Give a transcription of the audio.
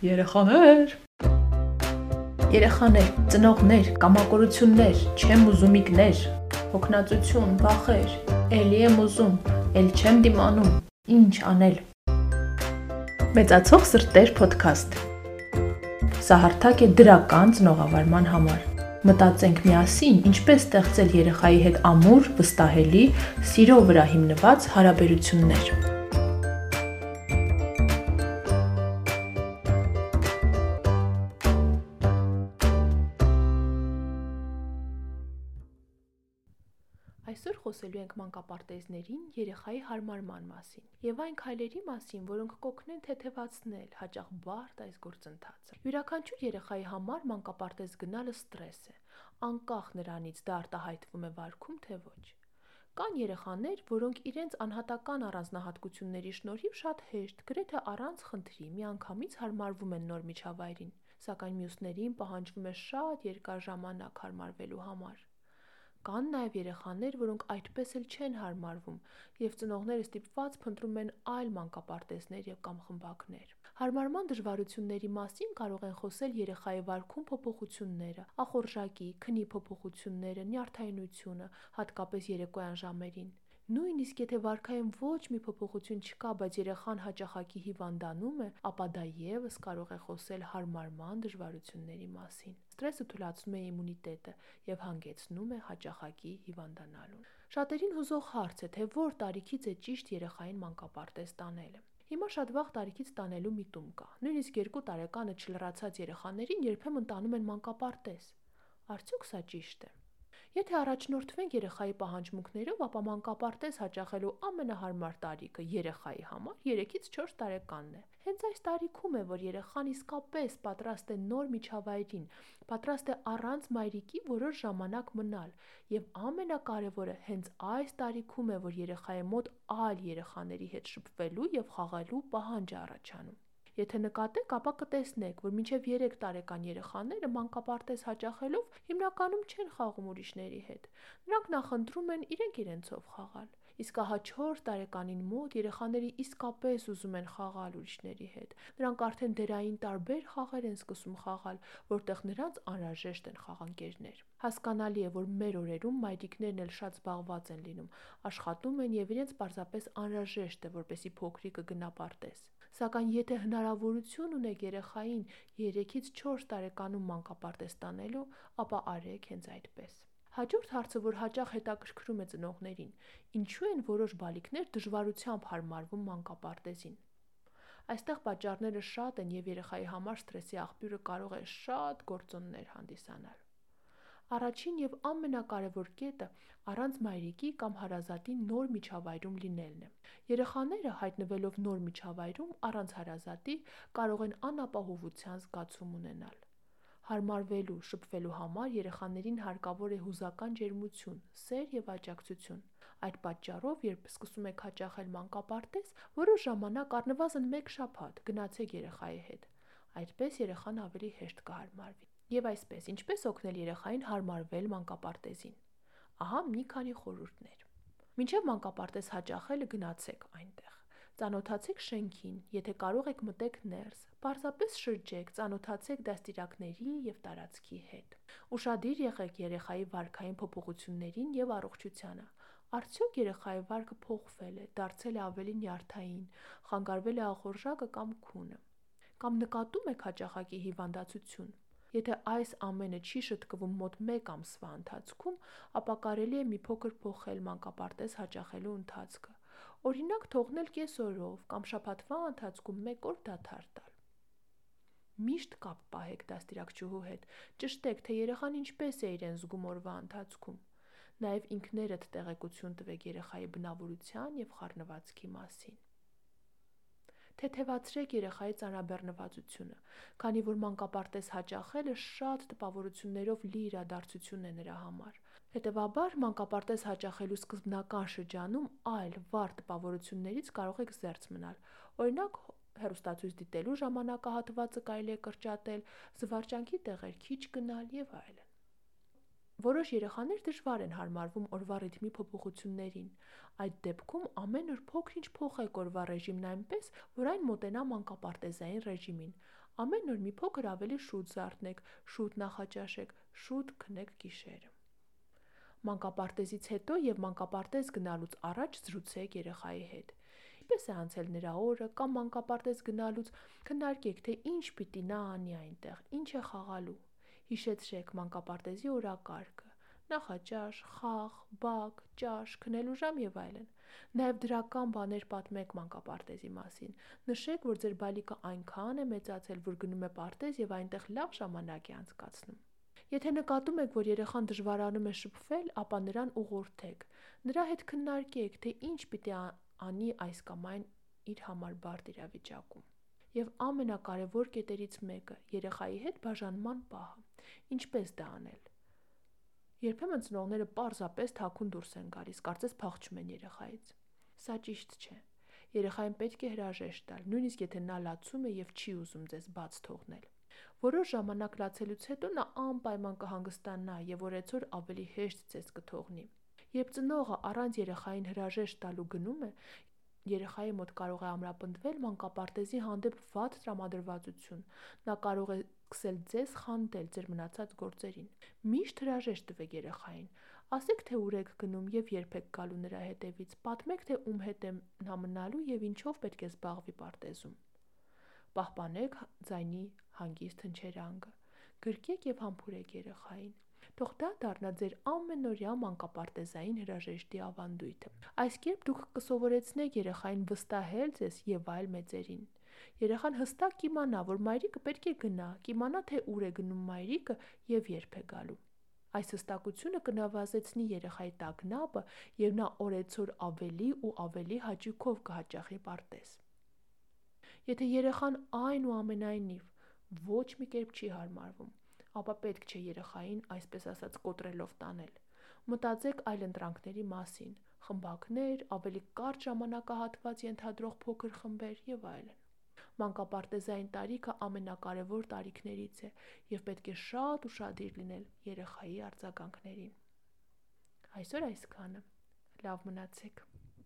Երեխաներ Երեխաներ, ծնողներ, կամակորություններ, չեմ ուզումիկներ, հոգնածություն, վախեր, էլի եմ ուզում, էլ չեմ դիմանում, ինչ անել։ Մեծացող սրտեր ոդքասթ։ Սա հարթակ է դրական ծնողավարման համար։ Մտածենք միասին, ինչպես ստեղծել երեխայի հետ ամուր, վստահելի, սիրո վրա հիմնված հարաբերություններ։ Այսօր խոսելու ենք մանկապարտեզներին երեխայի հարմարման մասին եւ այն քայլերի մասին, որոնք կօգնեն թեթևացնել հաճախ բարդ այս գործընթացը։ Յուրաքանչյուր երեխայի համար մանկապարտեզ գնալը ստրես է, անկախ նրանից դա արտահայտվում է վարքում թե ոչ։ Կան երեխաներ, որոնք իրենց անհատական առանձնահատկությունների շնորհիվ շատ հեշտ, գրեթե առանց խնդրի, միանգամից հարմարվում են նոր միջավայրին, սակայն մյուսներին պահանջվում է շատ երկար ժամանակ հարմարվելու համար։ Կան նաև երեխաներ, որոնք այդպես էլ չեն հարմարվում, եւ ծնողները ստիպված փնտրում են այլ մանկապարտեզներ եւ կամ խմբակներ։ Հարմարման դժվարությունների մասին կարող են խոսել երեխայի վարքում փոփոխությունները, ախորժակի, քնի փոփոխությունները, նյարդայնությունը, հատկապես երեկոյան ժամերին։ Նույնիսկ եթե վարքային ոչ մի փոփոխություն չկա, բայց երեխան հաճախակի հիվանդանում է, ապա դա եւս կարող է խոսել հարմարման դժվարությունների մասին։ Ստրեսը թուլացնում է իմունիտետը եւ հանգեցնում է հաճախակի հիվանդանալուն։ Շատերին հուզող հարց է, թե որ տարիքից է ճիշտ երեխային մանկապարտեզ տանելը։ Հիմա շատ վաղ տարիքից տանելու միտում կա։ Նույնիսկ 2 տարեկանը չլրացած երեխաներին երբեմն տանում են մանկապարտեզ։ Արդյոք սա ճիշտ է։ Եթե առաջնորդվենք երեխայի պահանջմունքներով, ապա մանկապարտեզ հաճախելու ամենահարմար տարիքը երեխայի համար 3-ից 4 տարեկանն է։ Հենց այս տարիքում է, որ երեխան իսկապես պատրաստ է նոր միջավայրին, պատրաստ է առանց մայրիկի որոշ ժամանակ մնալ, եւ ամենակարևորը հենց այս տարիքում է, որ երեխայի մոտ այլ երեխաների հետ շփվելու եւ խաղալու պահանջ առաջանում։ Եթե նկատեք, ապա կտեսնեք, որ մինչև 3 տարեկան երեխաները մանկապարտեզ հաճախելով հիմնականում չեն խաղում ուրիշների հետ։ Նրանք նախընտրում են իրենք իրենցով խաղալ։ Իսկ ահա 4 տարեկանին մոտ երեխաները իսկապես ուզում են խաղալ ուրիշների հետ։ Նրանք արդեն դերային տարբեր խաղեր են սկսում խաղալ, որտեղ նրանց անհրաժեշտ են խաղանկերներ։ Հասկանալի է, որ մեր օրերում մայրիկներն էլ շատ զբաղված են լինում, աշխատում են եւ իրենց պարզապես անհրաժեշտ է, որպեսի փոքրիկը գնա պարտեզ։ Սակայն եթե հնարավորություն ունեք երեխային 3-ից 4 տարեկանում մանկապարտեզ տանելու, ապա արեք հենց այդպես։ Հաջորդ հարցը, որ հաճախ հետաքրքրում է ծնողներին, ինչու են որոշ բալիկներ դժվարությամբ հարմարվում մանկապարտեզին։ Այստեղ պատճառները շատ են եւ երեխայի համար ստրեսի աղբյուրը կարող է շատ գործոններ հանդիսանալ։ Առաջին եւ ամենակարևոր կետը առանց մայրիկի կամ հարազատի նոր միջավայրում լինելն է։ Երեխաները հայտնվելով նոր միջավայրում առանց հարազատի կարող են անապահովության զգացում ունենալ։ Հարմարվելու, շփվելու համար երեխաներին հարկավոր է հուզական ջերմություն, սեր եւ աջակցություն։ Այդ պատճառով, երբ սկսում եք հաճախել մանկապարտեզ, որոշ ժամանակ առնվազն 1 շաբաթ գնացեք երեխայի հետ։ Այդպես երեխան ավելի հեշտ կհարմարվի։ Եվ այսպես, ինչպես օգնել երեխային հարմարվել մանկապարտեզին։ Ահա մի քանի խորհուրդներ։ Մինչև մանկապարտեզ հաճախելը գնացեք այնտեղ։ Ծանոթացեք շենքին, եթե կարող եք մտեք ներս։ Պարզապես շրջեք, ծանոթացեք դաստիարակների եւ տարածքի հետ։ Ուշադիր եղեք երեխայի վարքային փոփոխություններին եւ առողջությանը։ Արդյոք երեխայի վարքը փոխվել է, դարձել է ավելի նյարդային, խանգարվել է ախորժակը կամ քունը։ Կամ նկատում եք հաճախակի հիվանդացություն։ Եթե այս ամենը չի շտկվում մոտ 1 ամսվա ընթացքում, ապա կարելի է մի փոքր փոխել մանկապարտեզ հաճախելու ընթացքը։ Օրինակ թողնել կես օրով կամ շաբաթվա ընթացքում 1 օր դադար տալ։ Միշտ կապ պահեք դաստիարակչուհու հետ։ Ճշտեք, թե երեխան ինչպես է իրեն զգում օրվա ընթացքում։ Նաև ինքներդ տեղեկություն տվեք երեխայի բնավորության եւ խառնվածքի մասին թեթևացրեք երեխայի ծանրաբեռնվածությունը, քանի որ մանկապարտեզ հաճախելը շատ տպավորություններով լի իրադարձություն է նրա համար։ Հետևաբար մանկապարտեզ հաճախելու սկզբնական շրջանում այլ վառ տպավորություններից կարող եք զերծ մնալ։ Օրինակ հերոստացույց դիտելու ժամանակահատվածը կարելի է կրճատել, զվարճանքի տեղեր քիչ գնալ եւ այլն։ Որոշ երեխաներ դժվար են հարմարվում օրվա ռիթմի փոփոխություններին։ Այդ դեպքում ամեն օր փոքր-ինչ փոխեք օրվա ռեժիմն այնպես, որ այն մոտենա մանկապարտեզային ռեժիմին։ Ամեն օր մի փոքր ավելի շուտ զարթնեք, շուտ նախաճաշեք, շուտ քնեք գիշերը։ Մանկապարտեզից հետո եւ մանկապարտեզ գնալուց առաջ զրուցեք երեխայի հետ։ Ինչպես է անցել նրա օրը կամ մանկապարտեզ գնալուց քննարկեք, թե ինչ պիտի նա անի այնտեղ, ինչ է խաղալու։ Հիշեցրեք մանկապարտեզի օրակարգը. նախաճաշ, խաղ, բակ, ճաշ, քնելու ժամ եւ այլն։ Նաեւ դրական բաներ պատմեք մանկապարտեզի մասին։ Նշեք, որ ձեր բալիկը այնքան է մեծացել, որ գնում է պարտեզ եւ այնտեղ լավ ժամանակ է անցկացնում։ Եթե նկատում եք, որ երեխան դժվարանում է շփվել, ապա նրան ուղղորդեք։ Նրա հետ քննարկեք, թե ինչ պիտի անի այս կամ այն իր համար բարդ իրավիճակում։ Եվ ամենակարևոր կետերից մեկը՝ երեխայի հետ բաժանման պահը։ Ինչպես դա անել։ Երբեմն ծնողները պարզապես թաքուն դուրս են գալիս, կարծես փախչում են երեխայից։ Սա ճիշտ չէ։ Երեխային պետք է հրաժեշտ տալ, նույնիսկ եթե նա լացում է եւ չի ուզում ձեզ բաց թողնել։ Որոշ ժամանակ լացելուց հետո նա անպայման կհանգստանա եւ օրեցօր ավելի հեշտ ձեզ կթողնի։ Երբ ծնողը առանց երեխային հրաժեշտ տալու գնում է, երեխայի մոտ կարող է ամրապնդվել մանկապարտեզի հանդեպ վատ տրամադրվածություն։ Նա կարող է սկսել ձեզ խանդել ձեր մնացած գործերին։ Միշտ հրաժեշտ տվեք երեխային։ Ասեք, թե ուր եք գնում եւ երբ եք գալու նրա հետևից։ Պատմեք, թե ում հետ է նա մնալու եւ ինչով պետք է զբաղվի պարտեզում։ Պահպանեք ձայնի հանգիստ հնչերանգը։ Գրկեք եւ համբուրեք երեխային։ Թող դա դառնա ձեր ամենօրյա մանկապարտեզային հրաժեշտի ավանդույթը։ Այս կերպ դուք կսովորեցնեք երեխային վստահել ձեզ եւ այլ մեծերին։ Երեխան հստակ կիմանա, որ մայրիկը պետք է գնա, կիմանա, թե ուր է գնում մայրիկը եւ երբ է գալու։ Այս հստակությունը կնավազեցնի երեխայի տագնապը եւ նա օրեցօր ավելի ու ավելի հաճույքով կհաճախի պարտեզ։ Եթե երեխան այն ու ամենայնիվ ոչ մի կերպ չի հարմարվում, ապա պետք չէ երեխային այսպես ասած կոտրելով տանել։ Մտածեք այլ ընտրանքների մասին՝ խմբակներ, ավելի կարճ ժամանակահատված ենթադրող փոքր խմբեր եւ այլն։ Մանկապարտեզային տարիքը ամենակարևոր տարիքներից է եւ պետք է շատ ուրախadir լինել երեխայի արձագանքներին։ Այսօր այսքանը։ Լավ մնացեք։